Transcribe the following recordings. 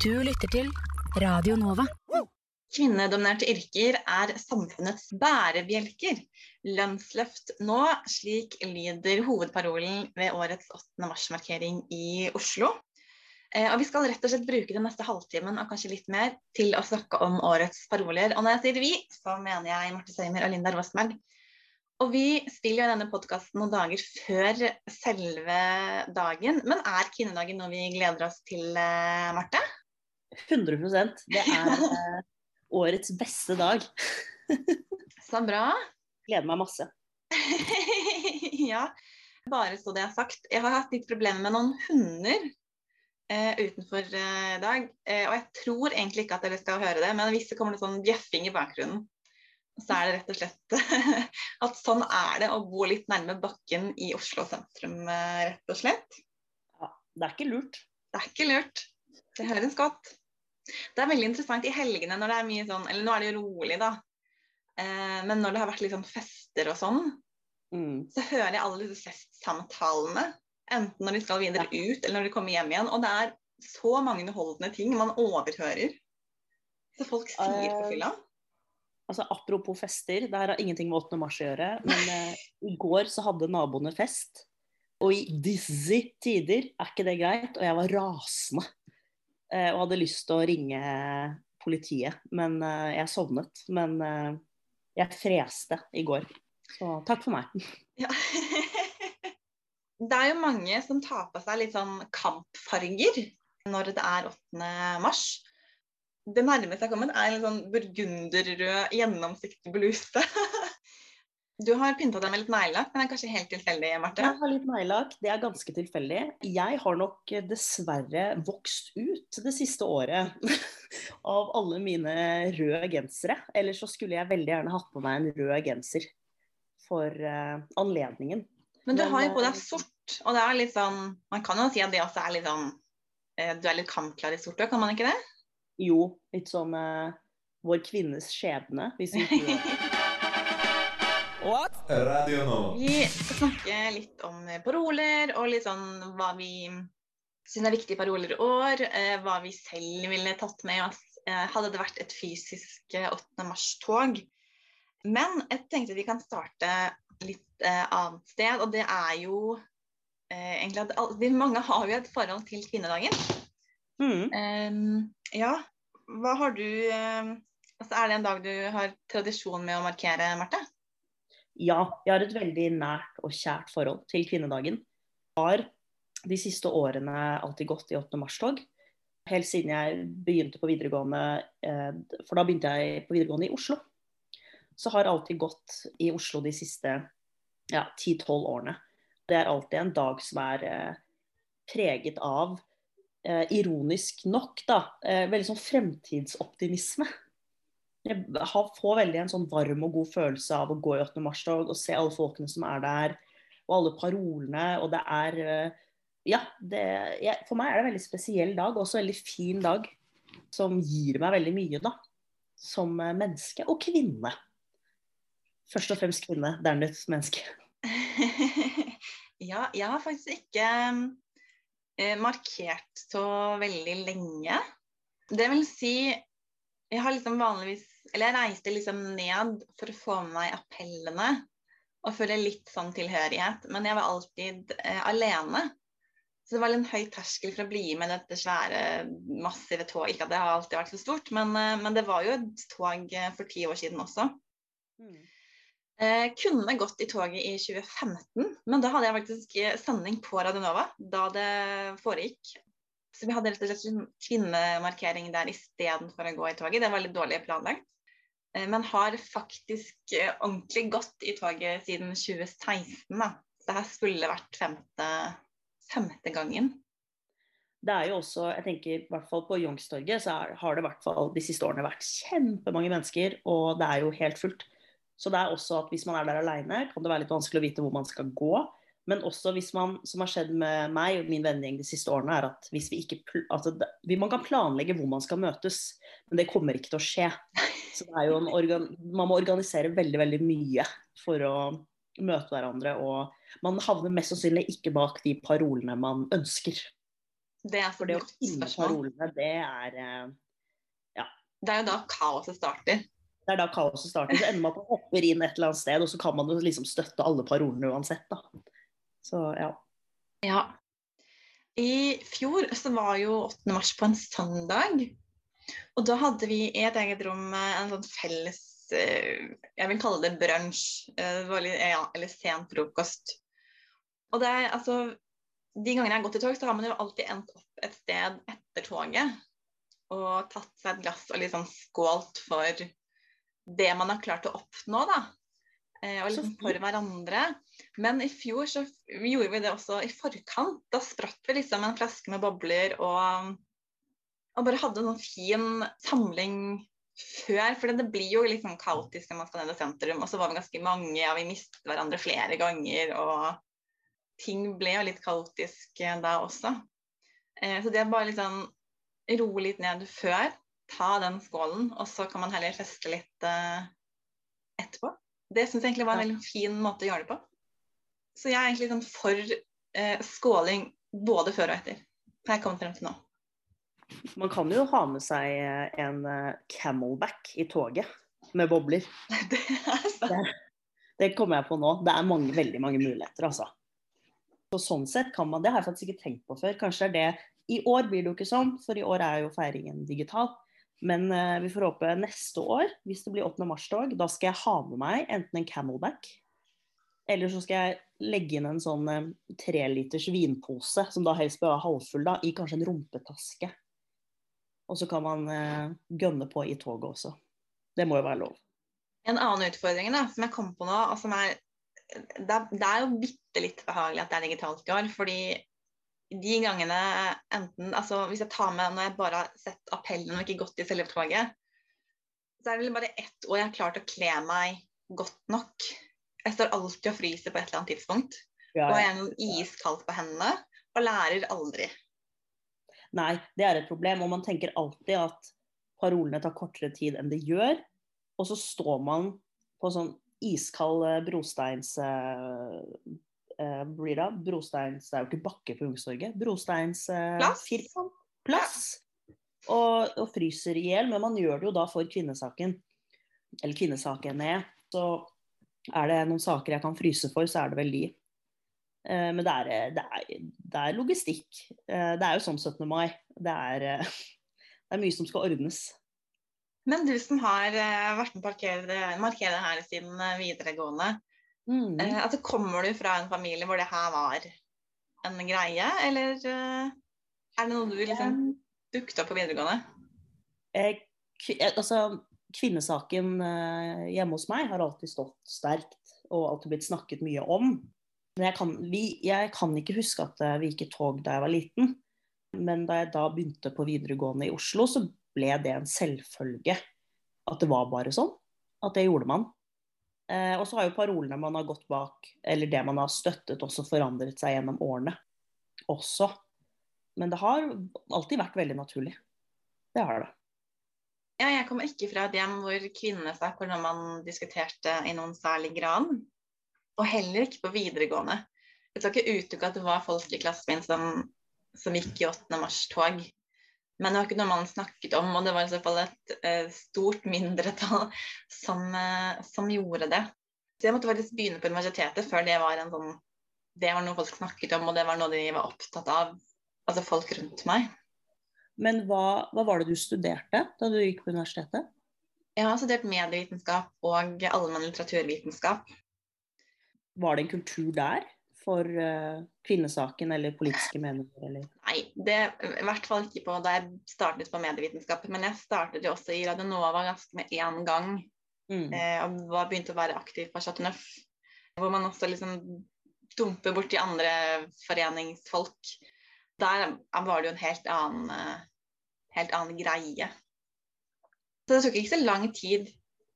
Du lytter til Radio Nova. Kvinnedominerte yrker er samfunnets bærebjelker. Lønnsløft nå, slik lyder hovedparolen ved årets 8. mars-markering i Oslo. Eh, og Vi skal rett og slett bruke den neste halvtimen og kanskje litt mer til å snakke om årets paroler. Og når jeg sier vi, så mener jeg Marte Søymer og Linda Rosberg. Og vi spiller jo denne podkasten noen dager før selve dagen. Men er kvinnedagen noe vi gleder oss til, eh, Marte? 100% Det er eh, årets beste dag. Så bra. Gleder meg masse. ja. Bare så det er sagt. Jeg har hatt litt problemer med noen hunder eh, utenfor eh, i dag. Eh, og jeg tror egentlig ikke at dere skal høre det, men hvis det kommer noe sånn bjeffing i bakgrunnen, så er det rett og slett at sånn er det å bo litt nærme bakken i Oslo sentrum, eh, rett og slett. Ja, det er ikke lurt. Det er ikke lurt. Det høres godt. Det er veldig interessant i helgene når det er mye sånn Eller nå er det jo rolig, da. Eh, men når det har vært litt sånn fester og sånn, Mm. så hører jeg alle disse festsamtalene. Enten når de skal videre ut, eller når de kommer hjem igjen. Og det er så mange underholdende ting man overhører. Så folk sier på Eh, fylla. Altså, apropos fester, det her har ingenting med 8. mars å gjøre. Men eh, i går så hadde naboene fest. Og i dizzy tider er ikke det greit. Og jeg var rasende. Eh, og hadde lyst til å ringe politiet. Men eh, jeg sovnet. Men eh, jeg freste i går. Så takk for meg. Ja. det er jo mange som tar på seg litt sånn kampfarger når det er 8. mars. Det nærmeste jeg har kommet, er en sånn burgunderrød, gjennomsiktig bluse. Du har pynta deg med litt neglelakk, men det er kanskje helt tilfeldig, Marte? Jeg har litt neglelakk, det er ganske tilfeldig. Jeg har nok eh, dessverre vokst ut det siste året av alle mine røde gensere. Ellers så skulle jeg veldig gjerne hatt på meg en rød genser for uh, anledningen. Men du Men, har jo på eh, deg sort, og det er litt sånn Man kan jo si at det også er litt sånn uh, Du er litt kampklar i sort òg, kan man ikke det? Jo, litt sånn uh, vår kvinnes skjebne, hvis vi ikke det. Radio Nova. Vi skal snakke litt om paroler, og litt sånn hva vi syns er viktige paroler i år. Eh, hva vi selv ville tatt med oss eh, hadde det vært et fysisk eh, 8. mars-tog. Men jeg tenkte vi kan starte litt eh, annet sted, og det er jo eh, egentlig at vi mange har jo et forhold til kvinnedagen. Mm. Ehm, ja, hva har du eh, altså Er det en dag du har tradisjon med å markere, Marte? Ja, jeg har et veldig nært og kjært forhold til kvinnedagen. Jeg har de siste årene alltid gått i 8. mars-tog. Helt siden jeg begynte på videregående, eh, for da begynte jeg på videregående i Oslo. Så har alltid gått i Oslo de siste ja, 10-12 årene. Det er alltid en dag som er eh, preget av, eh, ironisk nok, da, veldig sånn fremtidsoptimisme. Jeg har- får veldig en sånn varm og god følelse av å gå i 8. mars-tog og se alle folkene som er der, og alle parolene. Og det er eh, Ja, det, jeg, for meg er det en veldig spesiell dag, og også en veldig fin dag. Som gir meg veldig mye, da. Som eh, menneske. Og kvinne. Først og fremst kvinne, dernest menneske. ja, jeg har faktisk ikke eh, markert så veldig lenge. Det vil si, jeg har liksom vanligvis Eller jeg reiste liksom ned for å få med meg appellene og føle litt sånn tilhørighet. Men jeg var alltid eh, alene. Så det var en høy terskel for å bli med dette svære, massive toget. Ikke at det har alltid vært så stort, men, eh, men det var jo et tog eh, for ti år siden også. Eh, kunne gått i toget i 2015, men da hadde jeg faktisk eh, sending på Radionova da det foregikk. Så vi hadde rett og slett en kvinnemarkering der istedenfor å gå i toget. Det var litt dårlig planlagt. Eh, men har faktisk eh, ordentlig gått i toget siden 2016, da. Så her skulle vært femte, femte gangen. Det er jo også, jeg tenker i hvert fall på Youngstorget, så er, har det i hvert fall de siste årene vært kjempemange mennesker, og det er jo helt fullt. Så det er også at hvis man er der alene, kan det være litt vanskelig å vite hvor man skal gå. Men også hvis man, som har skjedd med meg og min vennegjeng de siste årene, er at hvis vi ikke altså Man kan planlegge hvor man skal møtes, men det kommer ikke til å skje. Så det er jo en man må organisere veldig, veldig mye for å møte hverandre. Og man havner mest sannsynlig ikke bak de parolene man ønsker. Det er For det å finne parolene, det er ja. Det er jo da kaoset starter. Det er da kaoset starter. Så ender man på å hoppe inn et eller annet sted, og så kan man jo liksom støtte alle parolene uansett, da. Så ja. Ja. I fjor så var jo 8. mars på en søndag. Og da hadde vi i et eget rom eh, en sånn felles eh, Jeg vil kalle det brunsj. eh, Ja, eller sen frokost. Og det er altså De gangene jeg har gått i tog, så har man jo alltid endt opp et sted etter toget. Og tatt seg et glass og liksom skålt for det man har klart å oppnå, da. Eh, og liksom for hverandre. Men i fjor så gjorde vi det også i forkant. Da spratt vi liksom en flaske med bobler og, og bare hadde en sånn fin samling før. For det blir jo litt sånn kaotisk når man skal ned i sentrum. Og så var vi ganske mange, og vi mistet hverandre flere ganger. Og ting ble jo litt kaotisk eh, da også. Eh, så det er bare liksom roe litt ned før. Ta den skålen, og så kan man heller feste litt etterpå. Det syns jeg egentlig var en veldig fin måte å gjøre det på. Så jeg er egentlig sånn for eh, skåling både før og etter. Har jeg kommet frem til nå. Man kan jo ha med seg eh, en eh, camelback i toget med bobler. Det er sant. Det kommer jeg på nå. Det er mange, veldig mange muligheter, altså. Så sånn sett kan man, Det har jeg faktisk ikke tenkt på før. Kanskje det er det I år blir det jo ikke sånn, for i år er jo feiringen digital. Men eh, vi får håpe neste år, hvis det blir 8. mars-tog, da skal jeg ha med meg enten en camelback, eller så skal jeg legge inn en sånn eh, treliters vinpose, som da helst bør være halvfull, da, i kanskje en rumpetaske. Og så kan man eh, gønne på i toget også. Det må jo være lov. En annen utfordring da, som jeg kom på nå, og som er Det er, det er jo bitte litt behagelig at det er digitalt i år. Fordi de gangene enten Altså hvis jeg tar med når jeg bare har sett appellen og ikke gått i selve toget, så er det bare ett år jeg har klart å kle meg godt nok. Jeg står alltid og fryser på et eller annet tidspunkt. Ja, Og ja. jeg er noe iskaldt på hendene. Og lærer aldri. Nei, det er et problem. Og man tenker alltid at parolene tar kortere tid enn det gjør. Og så står man på sånn iskald eh, brosteins eh, eh, blir det? Brosteins Det er jo ikke bakke på Youngstorget. Brosteins eh, Plass. firkant. Plass. Og, og fryser i hjel. Men man gjør det jo da for kvinnesaken. Eller kvinnesakene. Så er det noen saker jeg kan fryse for, så er det vel de. Eh, Men det er, det, er, det er logistikk. Eh, Det er jo sånn 17. mai. Det er, eh, det er mye som skal ordnes. Men du som har eh, vært med å markere, markere her siden eh, videregående, Mm. Eh, altså, kommer du fra en familie hvor det her var en greie, eller eh, er det noe du liksom dukket opp på videregående? Jeg, eh, altså, kvinnesaken hjemme hos meg har alltid stått sterkt og alltid blitt snakket mye om. Men jeg kan, vi, jeg kan ikke huske at vi gikk i tog da jeg var liten. Men da jeg da begynte på videregående i Oslo, så ble det en selvfølge at det var bare sånn. At det gjorde man. Eh, og så har jo parolene man har gått bak, eller det man har støttet, også forandret seg gjennom årene. Også. Men det har alltid vært veldig naturlig. Det har det. Ja, jeg kommer ikke fra et hjem hvor kvinnesak var noe man diskuterte i noen særlig grad. Og heller ikke på videregående. Jeg skal ikke utelukke at det var folk i klassen min som, som gikk i 8. mars-tog. Men det var ikke noe man snakket om, og det var i så fall et eh, stort mindretall som, eh, som gjorde det. Så jeg måtte faktisk begynne på universitetet før det var en sånn Det var noe folk snakket om, og det var noe de var opptatt av. Altså folk rundt meg. Men hva, hva var det du studerte da du gikk på universitetet? Jeg har studert medievitenskap og allmenn litteraturvitenskap. Var det en kultur der for uh, kvinnesaken eller politiske meninger? Eller? Nei, det i hvert fall ikke på da jeg startet på medievitenskap. Men jeg startet jo også i Radionova ganske med én gang. Mm. Eh, og var begynte å være aktiv på Chateau Neuf. Hvor man også liksom dumper borti andre foreningsfolk. Der var det jo en helt annen, eh, helt annen greie. Så det tok ikke så lang tid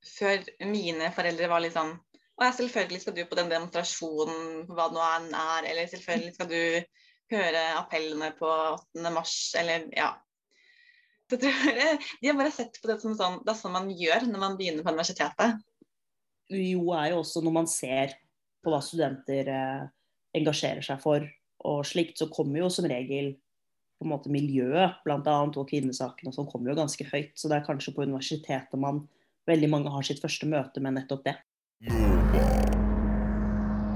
før mine foreldre var litt sånn Å ja, selvfølgelig skal du på den demonstrasjonen, hva det nå enn er. Eller selvfølgelig skal du høre appellene på 8. mars, eller ja. Det tror jeg, de har bare sett på det som sånn Det er sånn man gjør når man begynner på universitetet. UiO er jo også når man ser på hva studenter eh, engasjerer seg for og slikt, så kommer jo som regel på en måte miljøet, bl.a. og kvinnesakene som kommer jo ganske høyt. Så det er kanskje på universitetet man veldig mange har sitt første møte med nettopp det.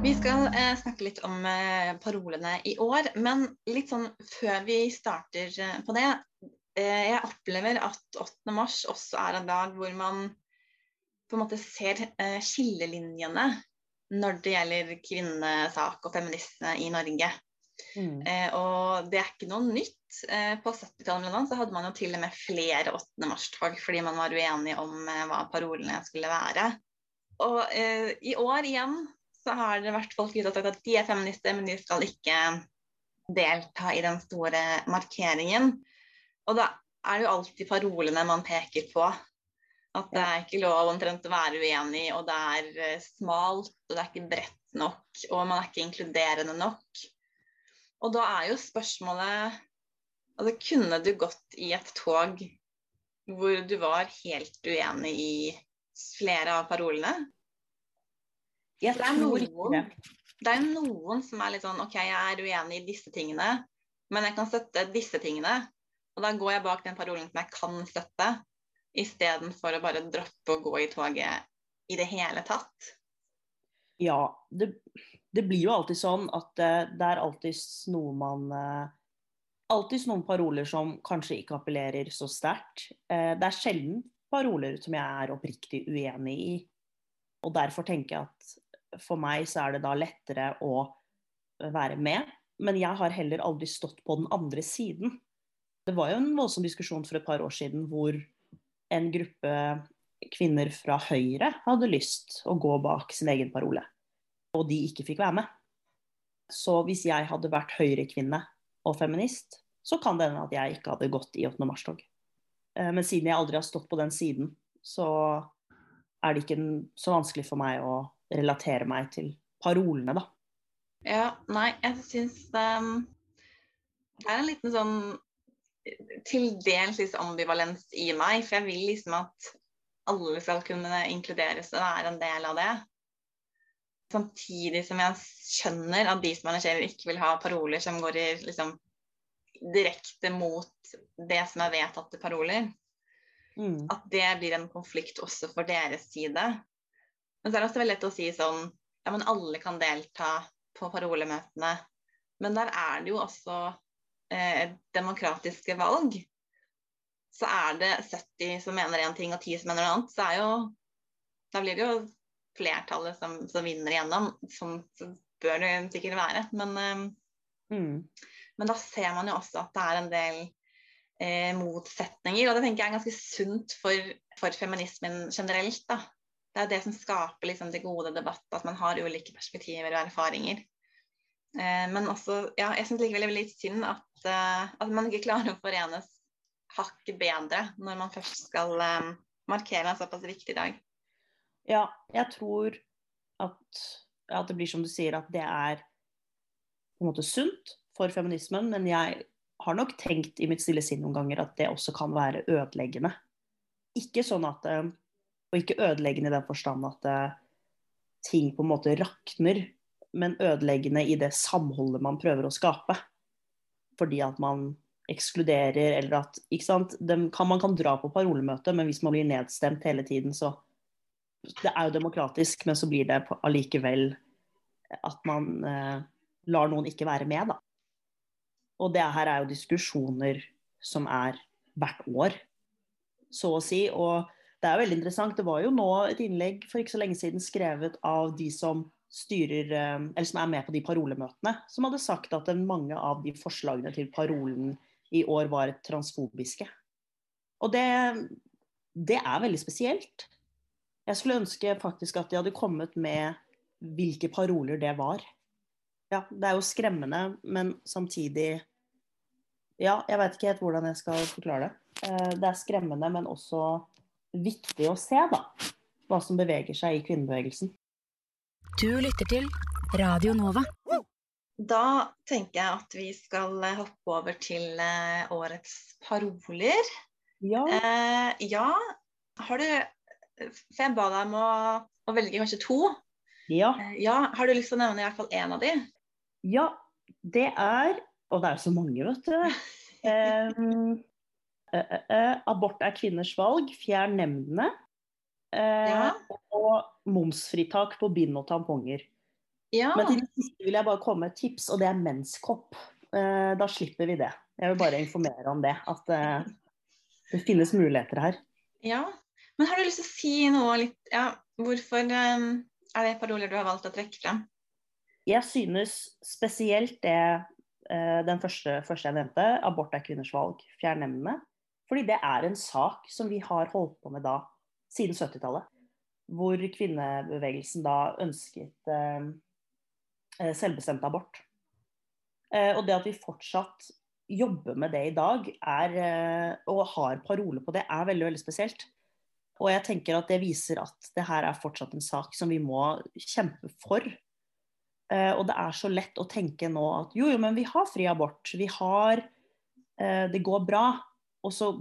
Vi skal eh, snakke litt om eh, parolene i år, men litt sånn før vi starter eh, på det. Eh, jeg opplever at 8. mars også er en dag hvor man på en måte ser eh, skillelinjene når det gjelder kvinnesak og feminisme i Norge. Mm. Eh, og det er ikke noe nytt. På 70-tallet så hadde man jo til og med flere 8. mars-tog fordi man var uenig om hva parolene skulle være. Og eh, i år igjen så har det vært folk ute og sagt at de er feminister, men de skal ikke delta i den store markeringen. Og da er det jo alltid parolene man peker på. At det er ikke lov omtrent å være uenig, og det er eh, smalt, og det er ikke bredt nok, og man er ikke inkluderende nok. Og da er jo spørsmålet Altså, kunne du gått i et tog hvor du var helt uenig i flere av parolene? Jeg det er noen, det er noen som er litt sånn OK, jeg er uenig i disse tingene, men jeg kan støtte disse tingene. Og da går jeg bak den parolen som jeg kan støtte, istedenfor å bare droppe å gå i toget i det hele tatt. Ja, det, det blir jo alltid sånn at uh, det er alltid noe man Alltids Alltid noen paroler som kanskje ikke appellerer så sterkt. Uh, det er sjelden paroler som jeg er oppriktig uenig i. Og derfor tenker jeg at for meg så er det da lettere å være med. Men jeg har heller aldri stått på den andre siden. Det var jo en voldsom diskusjon for et par år siden hvor en gruppe kvinner fra Høyre hadde lyst å gå bak sin egen parole og de ikke fikk være med. Så hvis jeg hadde vært Høyre-kvinne og feminist, så kan det hende at jeg ikke hadde gått i 8. mars-tog. Eh, men siden jeg aldri har stått på den siden, så er det ikke så vanskelig for meg å relatere meg til parolene, da. Ja, nei, jeg syns um, det er en liten sånn til dels liksom ambivalens i meg. For jeg vil liksom at alle skal kunne inkluderes og være en del av det. Samtidig som jeg skjønner at de som arrangerer ikke vil ha paroler som går i liksom, direkte mot det som er vedtatte paroler. Mm. At det blir en konflikt også for deres side. Men så er det også veldig lett å si sånn Ja, men alle kan delta på parolemøtene. Men der er det jo også eh, demokratiske valg. Så er det 70 som mener én ting og 10 som mener noe annet, så er jo Da blir det jo flertallet som, som vinner igjennom. Sånn så bør det sikkert være. Men, eh, mm. Men, da ser man jo også at det er en del eh, motsetninger. Og det tenker jeg er ganske sunt for, for feminismen generelt. da. Det er det som skaper liksom, det gode debatt, at man har ulike perspektiver og erfaringer. Eh, men også, ja, jeg syns likevel det er litt synd at, uh, at, man ikke klarer å forenes hakket bedre når man først skal um, markere en såpass viktig dag. Ja, jeg tror at, at, det blir som du sier, at det er på en måte sunt for feminismen. Men jeg har nok tenkt i mitt stille sinn noen ganger at det også kan være ødeleggende. Ikke sånn at eh, Og ikke ødeleggende i den forstand at eh, ting på en måte rakner, men ødeleggende i det samholdet man prøver å skape. Fordi at man ekskluderer, eller at ikke sant? Kan, Man kan dra på parolemøte, men hvis man blir nedstemt hele tiden, så det er jo demokratisk, men så blir det allikevel at man eh, lar noen ikke være med, da. Og det her er jo diskusjoner som er hvert år, så å si. Og det er veldig interessant. Det var jo nå et innlegg for ikke så lenge siden skrevet av de som styrer, eh, eller som er med på de parolemøtene, som hadde sagt at mange av de forslagene til parolen i år var transfobiske. Og det, det er veldig spesielt. Jeg skulle ønske faktisk at de hadde kommet med hvilke paroler det var. Ja, det er jo skremmende, men samtidig Ja, jeg vet ikke helt hvordan jeg skal forklare det. Eh, det er skremmende, men også viktig å se, da. Hva som beveger seg i kvinnebevegelsen. Du lytter til Radio Nova. Da tenker jeg at vi skal hoppe over til eh, årets paroler. Ja. Eh, ja. Har du for jeg ba deg om å, å velge kanskje to. Ja. Eh, ja. Har du lyst til å nevne i hvert fall én av de? Ja, det er Og det er jo så mange, vet du. Um, uh, uh, uh, abort er kvinners valg. Fjern nemndene. Eh, Ja. Og momsfritak på bind og tamponger. Ja. Men til det siste vil jeg bare komme med et tips, og det er menskopp. Eh, da slipper vi det. Jeg vil bare informere om det. At eh, det finnes muligheter her. ja. Men har du lyst til å si noe litt Ja, hvorfor um, er det paroler du har valgt å trekke frem? Jeg synes spesielt det den første, første jeg nevnte, abort er kvinners valg, fjern. Fordi det er en sak som vi har holdt på med da siden 70-tallet. Hvor kvinnebevegelsen da ønsket eh, eh, selvbestemt abort. Eh, og det at vi fortsatt jobber med det i dag, er, eh, og har parole på det, er veldig, veldig spesielt. Og jeg tenker at det viser at det her er fortsatt en sak som vi må kjempe for. Eh, og det er så lett å tenke nå at jo, jo, men vi har fri abort. Vi har eh, Det går bra. Og så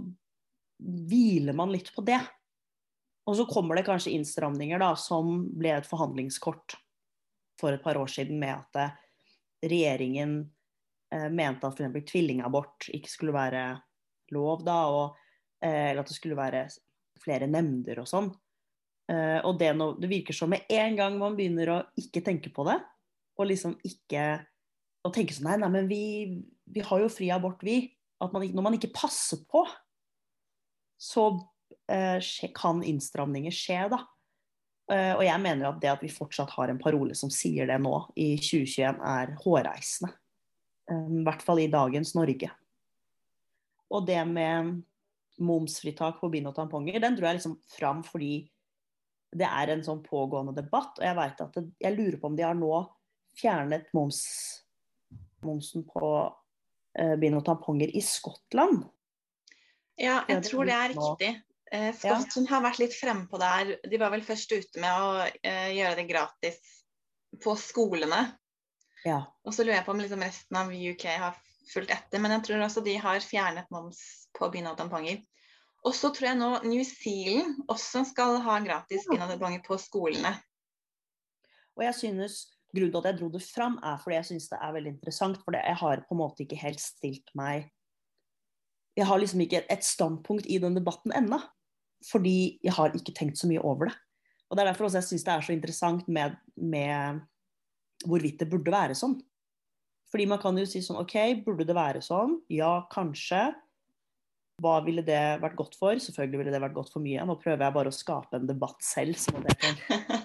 hviler man litt på det. Og så kommer det kanskje innstramninger da, som ble et forhandlingskort for et par år siden med at eh, regjeringen mente at f.eks. tvillingabort ikke skulle være lov da, og, eller at det skulle være flere nemnder og sånn. Og det, nå- det virker som med en gang man begynner å ikke tenke på det, og liksom ikke å tenke sånn Nei, nei, men vi, vi har jo fri abort, vi. At man, når man ikke passer på, så eh, kan innstramninger skje, da. Eh, og jeg mener at det at vi fortsatt har en parole som sier det nå, i 2021, er hårreisende. Eh, I hvert fall i dagens Norge. Og det med momsfritak på bind og tamponger, den dro jeg liksom fram fordi det er en sånn pågående debatt. Og jeg vet at det, jeg lurer på om de har nå fjernet moms, momsen på eh, bind og tamponger i Skottland. Ja, Ja, jeg tror det er riktig. Eh, Skottland har vært litt frempå der. De var vel først ute med å eh, gjøre det gratis på skolene. Ja. Og så lurer jeg på om liksom resten av UK har fulgt etter. Men jeg tror også de har fjernet moms på bind og tamponger. Og så tror jeg nå New Zealand også skal ha gratis bind og tamponger på skolene. Og jeg synes, Grunnen til at jeg dro det fram, er fordi jeg syns det er veldig interessant. For jeg har på en måte ikke helt stilt meg Jeg har liksom ikke et standpunkt i den debatten ennå. Fordi jeg har ikke tenkt så mye over det. Og Det er derfor også jeg syns det er så interessant med, med hvorvidt det burde være sånn. Fordi man kan jo si sånn OK, burde det være sånn? Ja, kanskje. Hva ville det vært godt for? Selvfølgelig ville det vært godt for mye. Nå prøver jeg bare å skape en debatt selv. sånn at jeg kan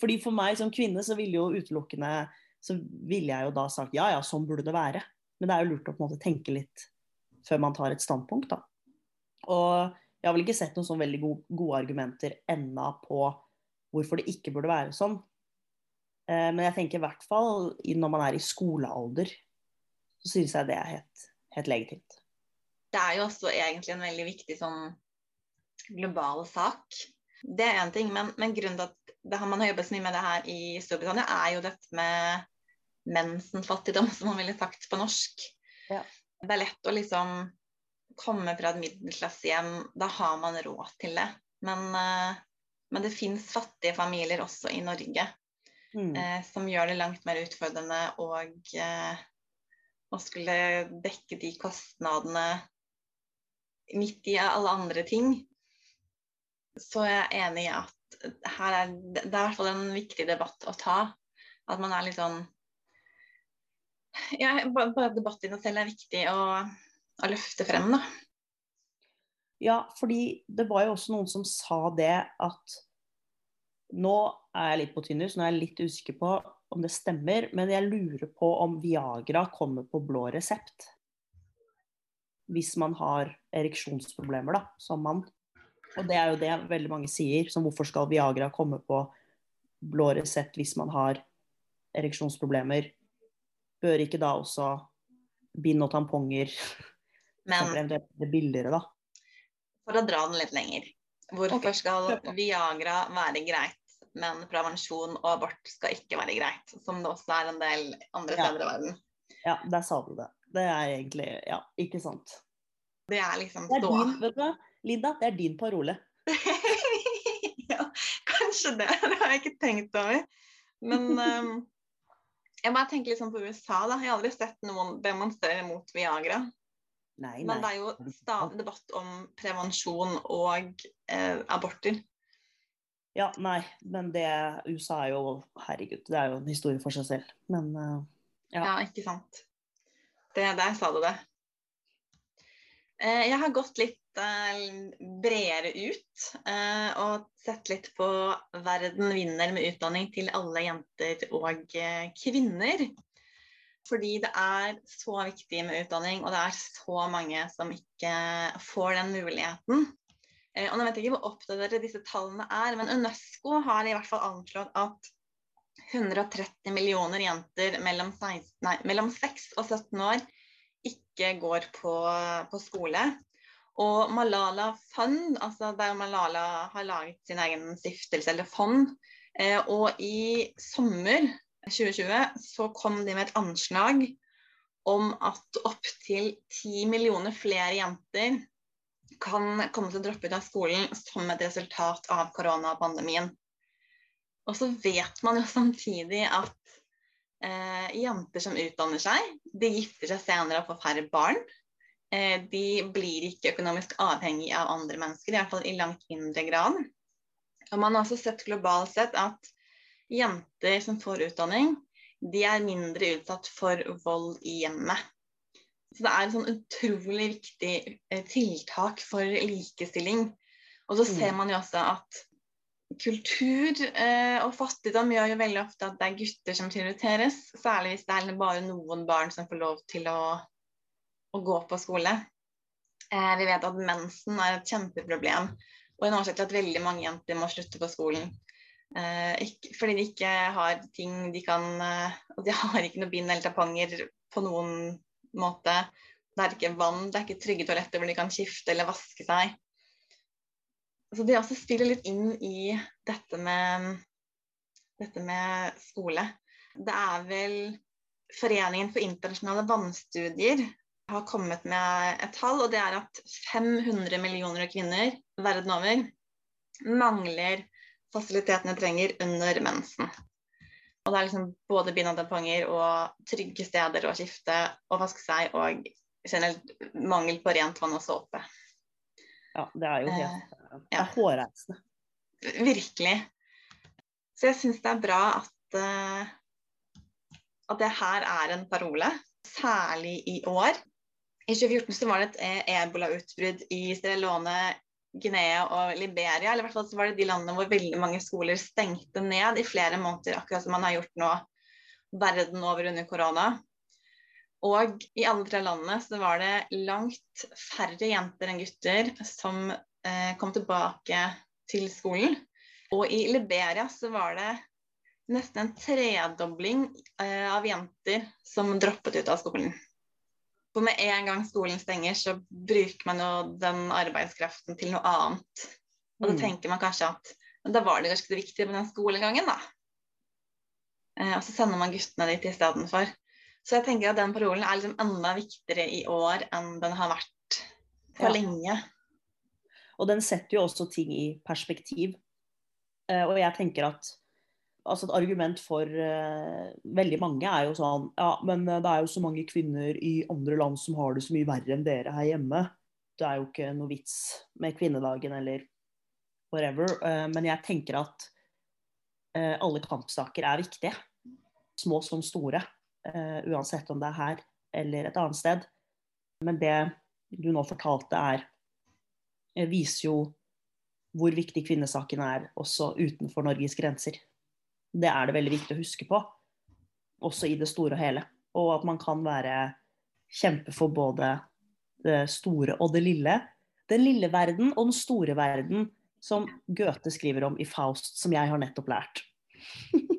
fordi For meg som kvinne så ville jo utelukkende så ville jeg jo da sagt ja, ja, sånn burde det være. Men det er jo lurt å på en måte tenke litt før man tar et standpunkt. da. Og jeg har vel ikke sett noen sånn veldig gode, gode argumenter ennå på hvorfor det ikke burde være sånn. Eh, men jeg tenker i hvert fall når man er i skolealder, så syns jeg det er helt, helt legitimt. Det er jo også egentlig en veldig viktig sånn global sak. Det er én ting, men, men grunnen til at det, har- man har jobbet så mye med det her i Storbritannia, er jo dette med mensenfattigdom, som man ville sagt på norsk. Ja. Det er lett å liksom komme fra et middelklassehjem, da har man råd til det. Men, eh, men det fins fattige familier også i Norge Mm. eh, som gjør det langt mer utfordrende å eh, skulle dekke de kostnadene midt i alle andre ting. Så jeg er enig i at her er, det er i hvert fall en viktig debatt å ta. At man er litt sånn ja, Bare debatten i seg selv er viktig å, å løfte frem, da. Ja, fordi det var jo også noen som sa det at nå er jeg litt på tynn nå er jeg litt usikker på om det stemmer, men jeg lurer på om Viagra kommer på blå resept. Hvis man har ereksjonsproblemer, da, som mann. Og det er jo det veldig mange sier, som hvorfor skal Viagra komme på blå resept hvis man har ereksjonsproblemer? Bør ikke da også bind og tamponger Men Det billigere, da? for å dra den litt lenger. Hvorfor okay. skal. Viagra være greit, men prevensjon og abort skal ikke være greit? Som det også er en del andre Ja. steder i verden. Ja, der sa du det. Det er egentlig Ja, ikke sant. Det er liksom Det ståa. Linda, det er din parole. ja, kanskje det. Det har jeg ikke tenkt over. Men, um, Jeg bare tenker litt sånn på USA. da. Jeg har aldri sett noen demonstrere mot Viagra. Nei, Men det er jo stadig debatt om prevensjon og eh, aborter. Ja, nei, men det USA er jo Herregud, det er jo en historie for seg selv. Men uh, Ja, Ja. ikke sant. Det, der sa du det. Eh, jeg har gått litt bredere ut eh, og sett litt på verden vinner med utdanning til alle jenter og eh, kvinner. Fordi det er så viktig med utdanning, og det er så mange som ikke får den muligheten. Eh, og nå vet jeg ikke hvor oppdaterte disse tallene er, men UNESCO har i hvert fall anslått at 130 millioner jenter mellom, 16, nei, mellom 6 og 17 år ikke går på, på skole. Og Malala Fund, altså der Malala har laget sin egen stiftelse eller fond, eh, og i sommer 2020 så kom de med et anslag om at opptil 10 millioner flere jenter kan komme til å droppe ut av skolen som et resultat av koronapandemien. Og så vet man jo samtidig at eh, jenter som utdanner seg, de gifter seg senere og får færre barn. Eh, de blir ikke økonomisk avhengig av andre mennesker, i hvert fall i langt mindre grad. Og man har også sett globalt sett at jenter som får utdanning, de er mindre utsatt for vold i hjemmet. Så det er et sånn utrolig viktig eh, tiltak for likestilling. Og så ser Mm. man jo også at kultur eh, og fattigdom gjør jo veldig ofte at det er gutter som prioriteres. Særlig hvis det er bare noen barn som får lov til å, å gå på skole. Eh, vi vet at mensen er et kjempeproblem, og en årsak til at veldig mange jenter må slutte på skolen. Eh, ikke, fordi de ikke har ting de kan eh, Og de har ikke noe bind eller tamponger på noen måte. Det er ikke vann, det er ikke trygge toaletter hvor de kan skifte eller vaske seg. Så det også spiller litt inn i dette med, dette med skole. Det er vel Foreningen for internasjonale vannstudier har kommet med et tall, og det er at 500 millioner kvinner verden over mangler fasilitetene trenger under mensen. Og det er liksom både bind og trygge steder å skifte og vaske seg, og generelt mangel på rent vann og såpe. ja, det er jo helt Det ja. hårreisende. Virkelig. Så jeg syns det er bra at, uh, at det her er en parole, særlig i år. I 2014 så var det et eh, ebolautbrudd i Sierra Leone, Guinea og Liberia. Eller i hvert fall var det de landene hvor veldig mange skoler stengte ned i flere måneder, akkurat som man har gjort nå verden over under korona. Og i alle tre landene så var det langt færre jenter enn gutter som eh, kom tilbake til skolen. Og i Liberia så var det nesten en tredobling eh, av jenter som droppet ut av skolen. For med en gang skolen stenger, så bruker man jo den arbeidskraften til noe annet. Og da Mm. tenker man kanskje at da var det kanskje det viktige med den skolegangen, da. Eh, og så sender man guttene dit istedenfor. Så jeg tenker at den parolen er liksom enda viktigere i år enn den har vært for Ja. lenge. Og den setter jo også ting i perspektiv. Eh, og jeg tenker at altså et argument for uh, veldig mange er jo sånn Ja, men eh, det er jo så mange kvinner i andre land som har det så mye verre enn dere her hjemme. Det er jo ikke noe vits med kvinnedagen eller whatever. Uh, men jeg tenker at uh, alle kampsaker er viktige. Små som store. uansett om det er her eller et annet sted. Men det du nå fortalte, er viser jo hvor viktig kvinnesaken er også utenfor Norges grenser. Det er det veldig viktig å huske på, også i det store og hele. Og at man kan være kjempe for både det store og det lille. Den lille verden og den store verden, som Goethe skriver om i Faust, som jeg har nettopp lært.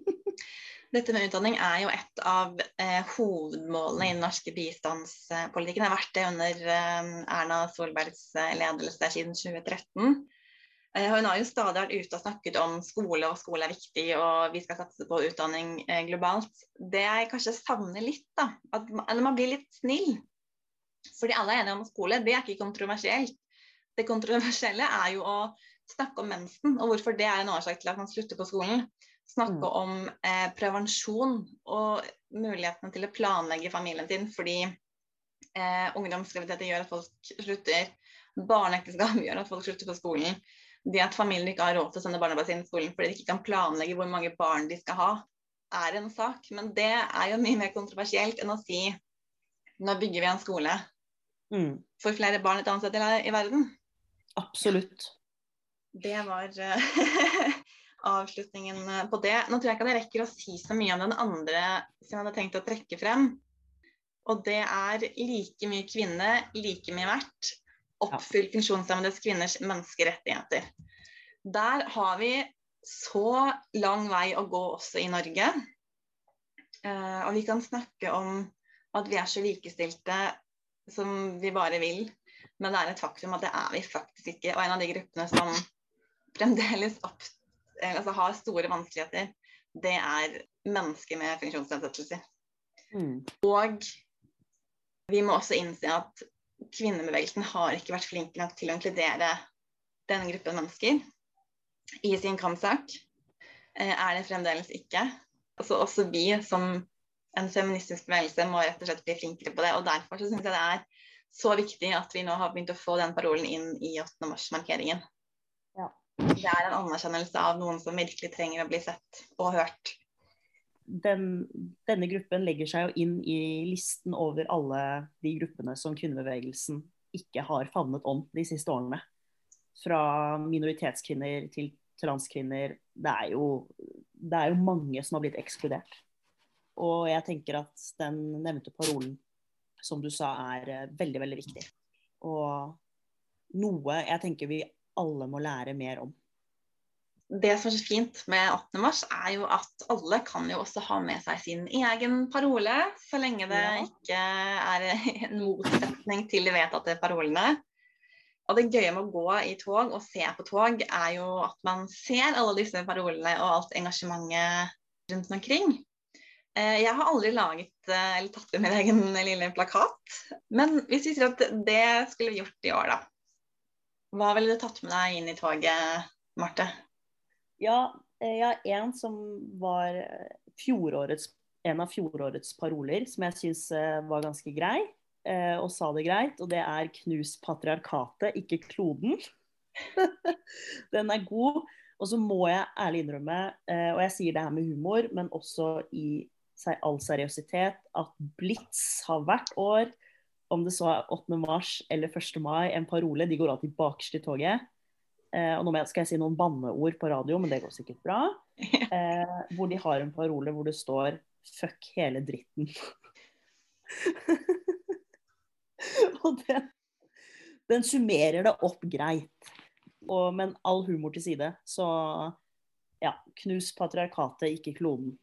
Dette med utdanning er jo et av eh, hovedmålene i den norske bistandspolitikken. Det har vært det under eh, Erna Solbergs eh, ledelse siden 2013. Eh, hun har jo stadig vært ute og snakket om skole, og skole er viktig, og vi skal satse på utdanning eh, globalt. Det jeg kanskje savner litt, da, at man, blir litt snill. Fordi alle er enige om skole, det er ikke kontroversielt. det kontroversielle er jo å snakke om mensen, og hvorfor det er en årsak til at man slutter på skolen. Snakke Mm. om eh, prevensjon og mulighetene til å planlegge familien sin fordi eh, ungdomsgraviditeter gjør at folk slutter. Barneekteskap gjør at folk slutter på skolen. Det at familien ikke har råd til å sende barna sine i skolen fordi de ikke kan planlegge hvor mange barn de skal ha, er en sak. Men det er jo mye mer kontroversielt enn å si nå bygger vi en skole Mm. for flere barn et annet sted i verden. Absolutt. Det var eh, avslutningen eh, på det. Nå tror jeg ikke at jeg rekker å si så mye om den andre som jeg hadde tenkt å trekke frem. Og det er like mye kvinne, like mye verdt. Oppfyll funksjonshemmedes kvinners menneskerettigheter. Der har vi så lang vei å gå også i Norge. Eh, og vi kan snakke om at vi er så likestilte som vi bare vil. Men det er et faktum at det er vi faktisk ikke. Og en av de gruppene som fremdeles opp, eh, altså har store vanskeligheter, det er mennesker med funksjonsnedsettelser. Mm. Og vi må også innse at kvinnebevegelsen har ikke vært flink nok til å inkludere denne gruppen mennesker i sin kampsak. Eh, Er det fremdeles ikke. Altså også vi som en feministisk bevegelse må rett og slett bli flinkere på det. Og derfor så syns jeg det er så viktig at vi nå har begynt å få den parolen inn i 8. mars-markeringen. Ja. Det er en anerkjennelse av noen som virkelig trenger å bli sett og hørt. Den, denne gruppen legger seg jo inn i listen over alle de gruppene som kvinnebevegelsen ikke har favnet om de siste årene. Fra minoritetskvinner til transkvinner. Det er jo, det er jo mange som har blitt ekskludert. Og jeg tenker at den nevnte parolen, som du sa, er eh, veldig, veldig viktig. Og noe jeg tenker vi alle må lære mer om. Det som er så fint med 18. mars, er jo at alle kan jo også ha med seg sin egen parole, så lenge det Ja. ikke er en motsetning til de vedtatte parolene. Og det gøye med å gå i tog og se på tog, er jo at man ser alle disse parolene og alt engasjementet rundt omkring. Eh, Jeg har aldri laget eh, eller tatt med min egen lille plakat, men hvis vi sier at det skulle vi gjort i år, da. Hva ville du tatt med deg inn i toget, Marte? Ja, eh, jeg har en som var eh, en av fjorårets paroler, som jeg syns var ganske grei, eh, og sa det greit. Og det er 'knus patriarkatet, ikke kloden'. Den er god. Og så må jeg ærlig innrømme, eh, og jeg sier det her med humor, men også i all seriøsitet, at Blitz har hvert år, om det så er 8. mars eller 1. mai, en parole. De går alltid bakerst i toget. Eh, og nå skal jeg si noen banneord på radio, men det går sikkert bra. Eh, hvor de har en parole hvor det står 'fuck hele dritten'. og den, den summerer det opp greit. Og, men all humor til side, så ja, knus patriarkatet, ikke kloden.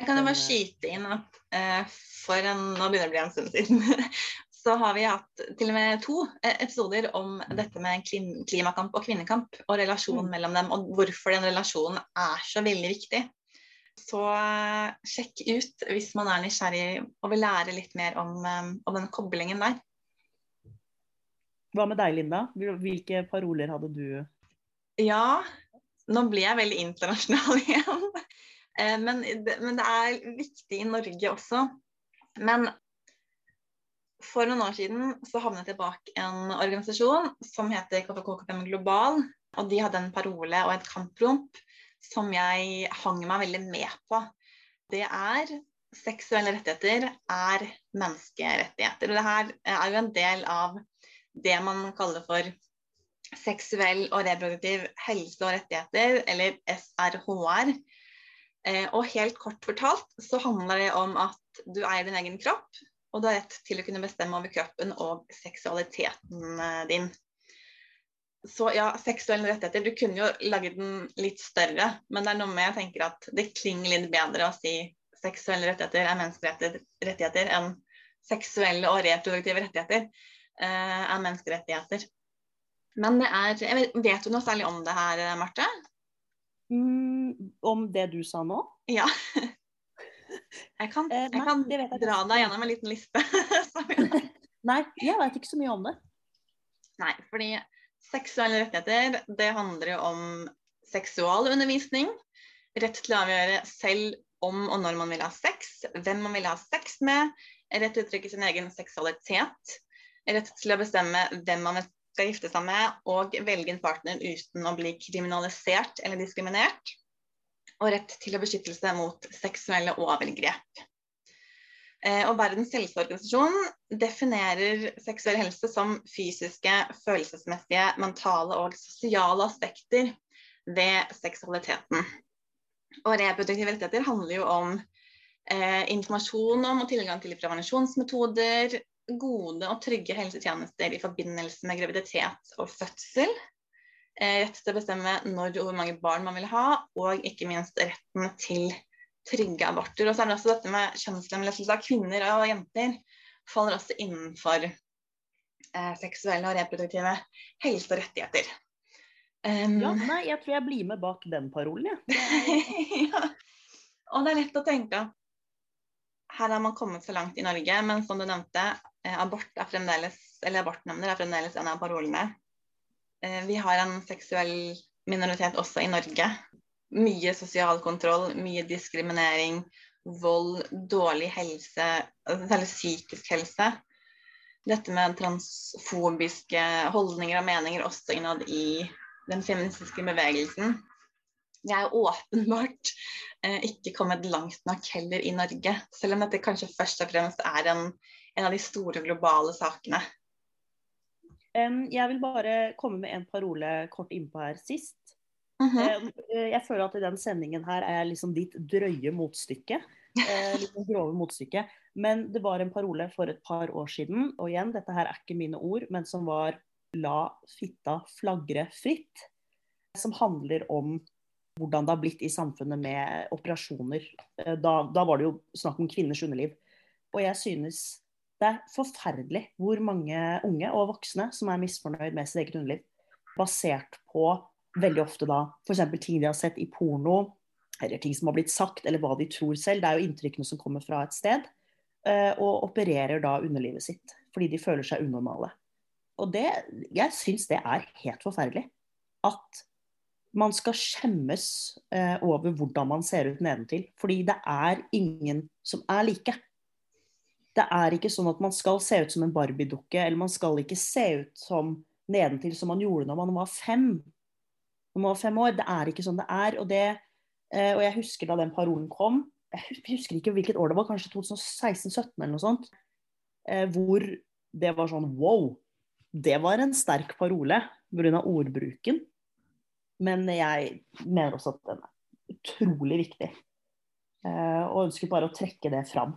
Jeg kan jo bare eh, skyte inn at eh, for en, nå begynner det å bli en stund siden, så har vi hatt til og med to eh, episoder om dette med klimakamp og kvinnekamp, og relasjonen Mm. mellom dem, og hvorfor den relasjonen er så veldig viktig. Så eh, sjekk ut hvis man er nysgjerrig og vil lære litt mer om, eh, om den koblingen der. Hva med deg, Linda? Hvilke paroler hadde du? Ja, nå blir jeg veldig internasjonal igjen. Eh, Men, men det er viktig i Norge også. Men for noen år siden så havnet jeg bak en organisasjon som heter KKK5 Global. Og de hadde en parole og et kampromp som jeg hang meg veldig med på. Det er seksuelle rettigheter er menneskerettigheter. Og det her er jo en del av det man kaller for seksuell og reproduktiv helse og rettigheter, eller SRHR. Eh, og helt kort fortalt så handler det om at du eier din egen kropp, og du har rett til å kunne bestemme over kroppen og seksualiteten eh, din. Så ja, seksuelle rettigheter. Du kunne jo laget den litt større, men det er noe med jeg tenker at det klinger litt bedre å si seksuelle rettigheter er menneskerettigheter enn seksuelle og reproduktive rettigheter eh, er menneskerettigheter. Men det er jeg vet, vet du noe særlig om det her, Marte? Mm, om det du sa nå? Ja. Jeg kan, Eh, jeg nei, kan jeg dra deg gjennom en liten liste. Nei, jeg vet ikke så mye om det. Nei, fordi Seksuelle rettigheter det handler jo om seksualundervisning. Rett til å avgjøre selv om og når man vil ha sex, hvem man vil ha sex med. Rett til å uttrykke sin egen seksualitet. Rett til å bestemme hvem man skal gifte seg med, og velge en partner uten å bli kriminalisert eller diskriminert. Og rett til beskyttelse mot seksuelle overgrep. Eh, og Verdens helseorganisasjon definerer seksuell helse som fysiske, følelsesmessige, mentale og sosiale aspekter ved seksualiteten. Og reproduktive rettigheter handler jo om eh, informasjon om og tilgang til prevensjonsmetoder, gode og trygge helsetjenester i forbindelse med graviditet og fødsel. Eh, rett til å bestemme når og hvor mange barn man vil ha, og ikke minst retten til trygge aborter. Og så er det også dette med kjønnslemlestelse av kvinner og jenter faller også innenfor eh, seksuelle og reproduktive helse- og rettigheter. Um, ja, nei, jeg tror jeg blir med bak den parolen, jeg. ja. Og det er lett å tenke her har man kommet så langt i Norge, men som du nevnte, eh, abort er fremdeles, eller abortnemnder er fremdeles en av parolene. Eh, vi har en seksuell minoritet også i Norge mye sosial kontroll, mye diskriminering, vold, dårlig helse, særlig psykisk helse. Dette med transfobiske holdninger og meninger også innad i den feministiske bevegelsen. Vi er åpenbart eh, ikke kommet langt nok heller i Norge, selv om dette kanskje først og fremst er en, en av de store globale sakene. Jeg vil bare komme med en parole kort innpå her sist. Uh -huh. Jeg føler at i den sendingen her er jeg liksom ditt drøye motstykke. Eh, litt grove motstykke. Men det var en parole for et par år siden, og igjen, dette her er ikke mine ord, men som var 'la fitta flagre fritt'. Som handler om hvordan det har blitt i samfunnet med operasjoner. Eh, da, da var det jo snakk om kvinners underliv. Og jeg synes det er forferdelig hvor mange unge og voksne som er misfornøyd med sitt eget underliv. Basert på veldig ofte da f.eks. ting de har sett i porno, eller ting som har blitt sagt, eller hva de tror selv. Det er jo inntrykkene som kommer fra et sted. Eh, og opererer da underlivet sitt fordi de føler seg unormale. Og det, jeg syns det er helt forferdelig. At man skal skjemmes eh, over hvordan man ser ut nedentil. Fordi det er ingen som er like. Det er ikke sånn at man skal se ut som en Barbie-dukke, eller man skal ikke se ut som nedentil som man gjorde når man var fem når man var fem år. Det er ikke sånn det er. Og, det, eh, og jeg husker da den parolen kom, jeg husker ikke hvilket år det var, kanskje 2016-2017 eller noe sånt, eh, hvor det var sånn wow. Det var en sterk parole pga. ordbruken. Men jeg mener også at den er utrolig viktig. Eh, og ønsker bare å trekke det fram.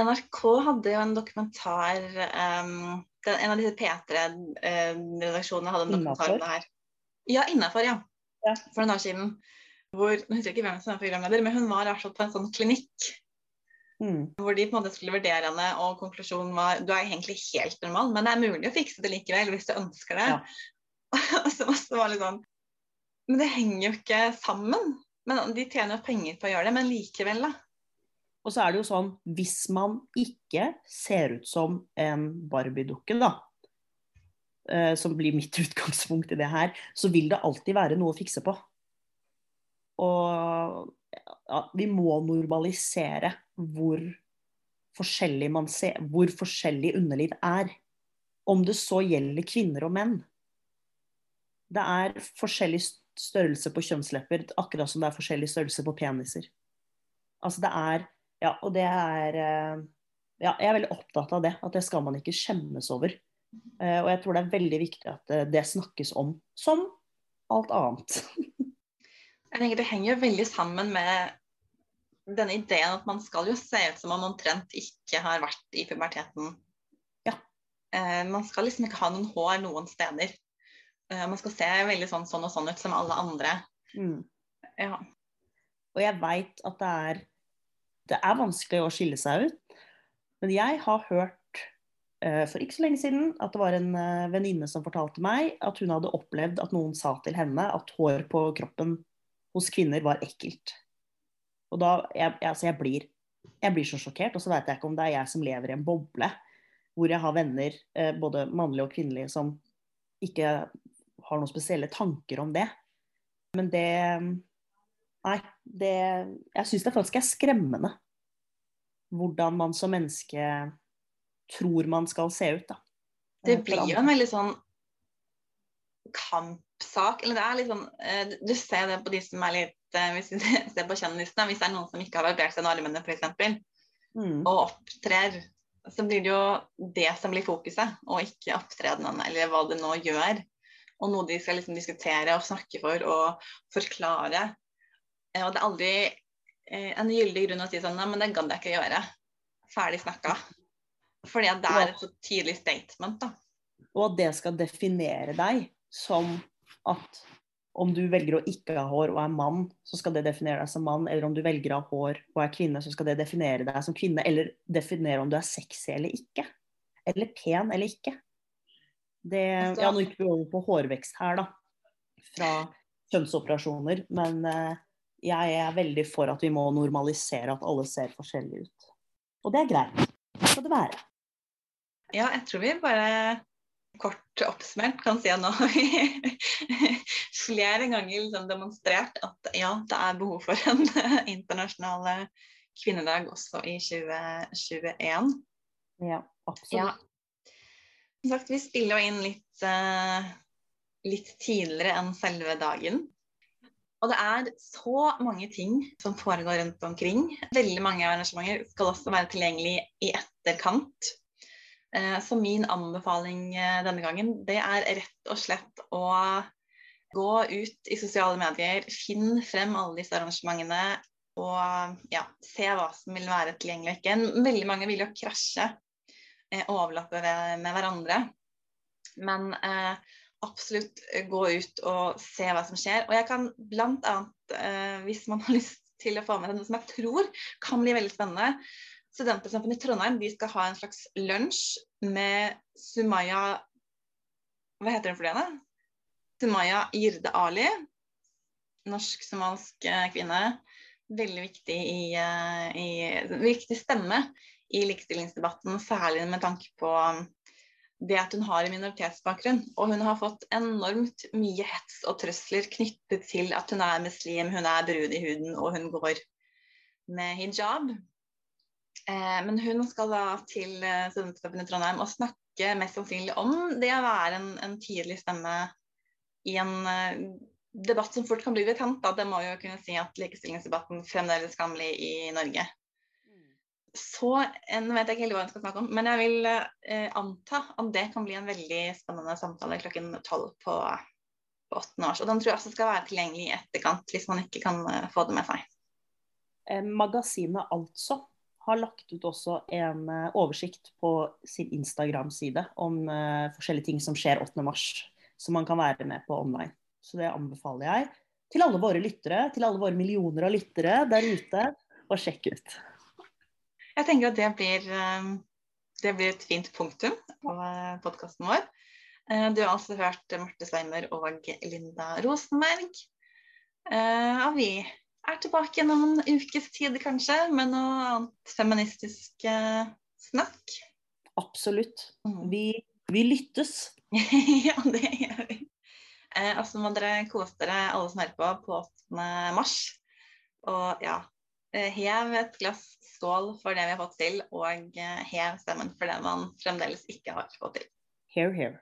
NRK hadde jo en dokumentar um, En av disse P3-redaksjonene hadde en dokumentar om det her. Ja, innafor, ja. ja. For noen år siden. Hvor, jeg husker ikke hvem som var programleder, men hun var på en sånn klinikk. Mm. Hvor de på en måte skulle vurdere henne, og konklusjonen var du er egentlig helt normal, men det er mulig å fikse det likevel hvis du ønsker det. Ja. og så var det sånn Men det henger jo ikke sammen. Men De tjener jo penger på å gjøre det, men likevel, da. Og så er det jo sånn, hvis man ikke ser ut som en Barbie-dukke, da, eh, som blir mitt utgangspunkt i det her, så vil det alltid være noe å fikse på. Og ja, vi må normalisere hvor forskjellig, man ser, hvor forskjellig underliv er. Om det så gjelder kvinner og menn. Det er forskjellig størrelse på kjønnslepper, akkurat som det er forskjellig størrelse på peniser. Altså det er Ja, og det er eh, Ja, jeg er veldig opptatt av det. At det skal man ikke skjemmes over. Eh, og jeg tror det er veldig viktig at eh, det snakkes om som alt annet. jeg tenker Det henger jo veldig sammen med denne ideen at man skal jo se ut som man omtrent ikke har vært i puberteten. Ja. Man skal liksom ikke ha noen hår noen steder. man skal se veldig sånn, sånn og sånn ut som alle andre. Mm. Ja. Og jeg veit at det er, det er vanskelig å skille seg ut. Men jeg har hørt uh, for ikke så lenge siden at det var en uh, venninne som fortalte meg at hun hadde opplevd at noen sa til henne at hår på kroppen hos kvinner var ekkelt. Og da, jeg, altså jeg, blir, jeg blir så sjokkert, og så vet jeg ikke om det er jeg som lever i en boble hvor jeg har venner, eh, både mannlige og kvinnelige, som ikke har noen spesielle tanker om det. Men det Nei, det Jeg syns det faktisk er skremmende hvordan man som menneske tror man skal se ut, da. Det blir jo en veldig sånn kampsak. Eller det er litt sånn eh, Du ser det på de som er litt eh, Hvis vi ser på kjendisene, hvis det er noen som ikke har barbert seg under armene f.eks., mm. og opptrer, så blir det jo det som blir fokuset, og ikke opptredenen eller hva det nå gjør. Og noe de skal liksom diskutere og snakke for og forklare. Eh, og det er aldri en gyldig grunn å si sånn Nei, men det gadd jeg ikke gjøre. Ferdig snakka. Fordi at det er et så tydelig statement, da. Og at det skal definere deg som at om du velger å ikke ha hår og er mann, så skal det definere deg som mann. Eller om du velger å ha hår og er kvinne, så skal det definere deg som kvinne. Eller definere om du er sexy eller ikke. Eller pen eller ikke. Det, altså- ja, nå gikk vi over på hårvekst her, da. Fra kjønnsoperasjoner. Men uh, jeg er veldig for at vi må normalisere at alle ser forskjellige ut. Og det er greit. Det skal det være. Ja, jeg tror vi bare kort oppsummert kan si at nå har vi flere ganger liksom demonstrert at ja, det er behov for en internasjonal kvinnedag også i 2021. Ja, absolutt. Ja. Som sagt, vi spiller jo inn litt, uh, litt tidligere enn selve dagen. Og det er så mange ting som foregår rundt omkring. Veldig mange arrangementer skal også være tilgjengelig i etterkant. Eh, så min anbefaling eh, denne gangen, det er rett og slett å gå ut i sosiale medier, finn frem alle disse arrangementene og ja, se hva som vil være tilgjengelig ikke. Veldig mange vil jo krasje eh, overlappe med hverandre. Men eh, absolutt gå ut og se hva som skjer. Og jeg kan bl.a., eh, hvis man har lyst til å få med seg noe som jeg tror kan bli veldig spennende, Studentsamfunnet i Trondheim de skal ha en slags lunsj med Sumaya Hva heter hun for det? Sumaya Jirde Ali. Norsk-somalisk eh, kvinne. Veldig viktig, i, eh, i, viktig stemme i likestillingsdebatten, særlig med tanke på det at hun har en minoritetsbakgrunn. Og hun har fått enormt mye hets og trusler knyttet til at hun er muslim, hun er brun i huden og hun går med hijab. Eh, men hun skal da til eh, Studentforbundet i Trondheim og snakke mest sannsynlig om det å være en, en tydelig stemme i en eh, debatt som fort kan bli betent. Det må jo kunne si at likestillingsdebatten fremdeles kan bli i Norge. Så Nå vet jeg ikke helt hva jeg skal snakke om, men jeg vil eh, anta at det kan bli en veldig spennende samtale klokken tolv på, på 8. års. Og den tror jeg også skal være tilgjengelig i etterkant, hvis man ikke kan eh, få det med seg. Magasinet Altså har lagt ut også en eh, oversikt på sin Instagram-side om uh, forskjellige ting som skjer 8. mars, som man kan være med på online. Så det anbefaler jeg til alle våre lyttere, til alle våre millioner av lyttere der ute, å sjekke ut. Jeg tenker at det blir, um, det blir et fint punktum på podkasten vår. Uh, du har altså hørt Marte Sveimer og Linda Rosenberg. Og vi er tilbake igjen om en ukes tid, kanskje, med noe annet feministisk eh, snakk. Absolutt. Mm. Vi, vi lyttes. ja, det gjør vi. Eh, og så må dere kose dere, alle som hører på, på 8. mars. Og ja, eh, hev et glass skål for det vi har fått til, og eh, hev stemmen for det man fremdeles ikke har fått til. Here, here.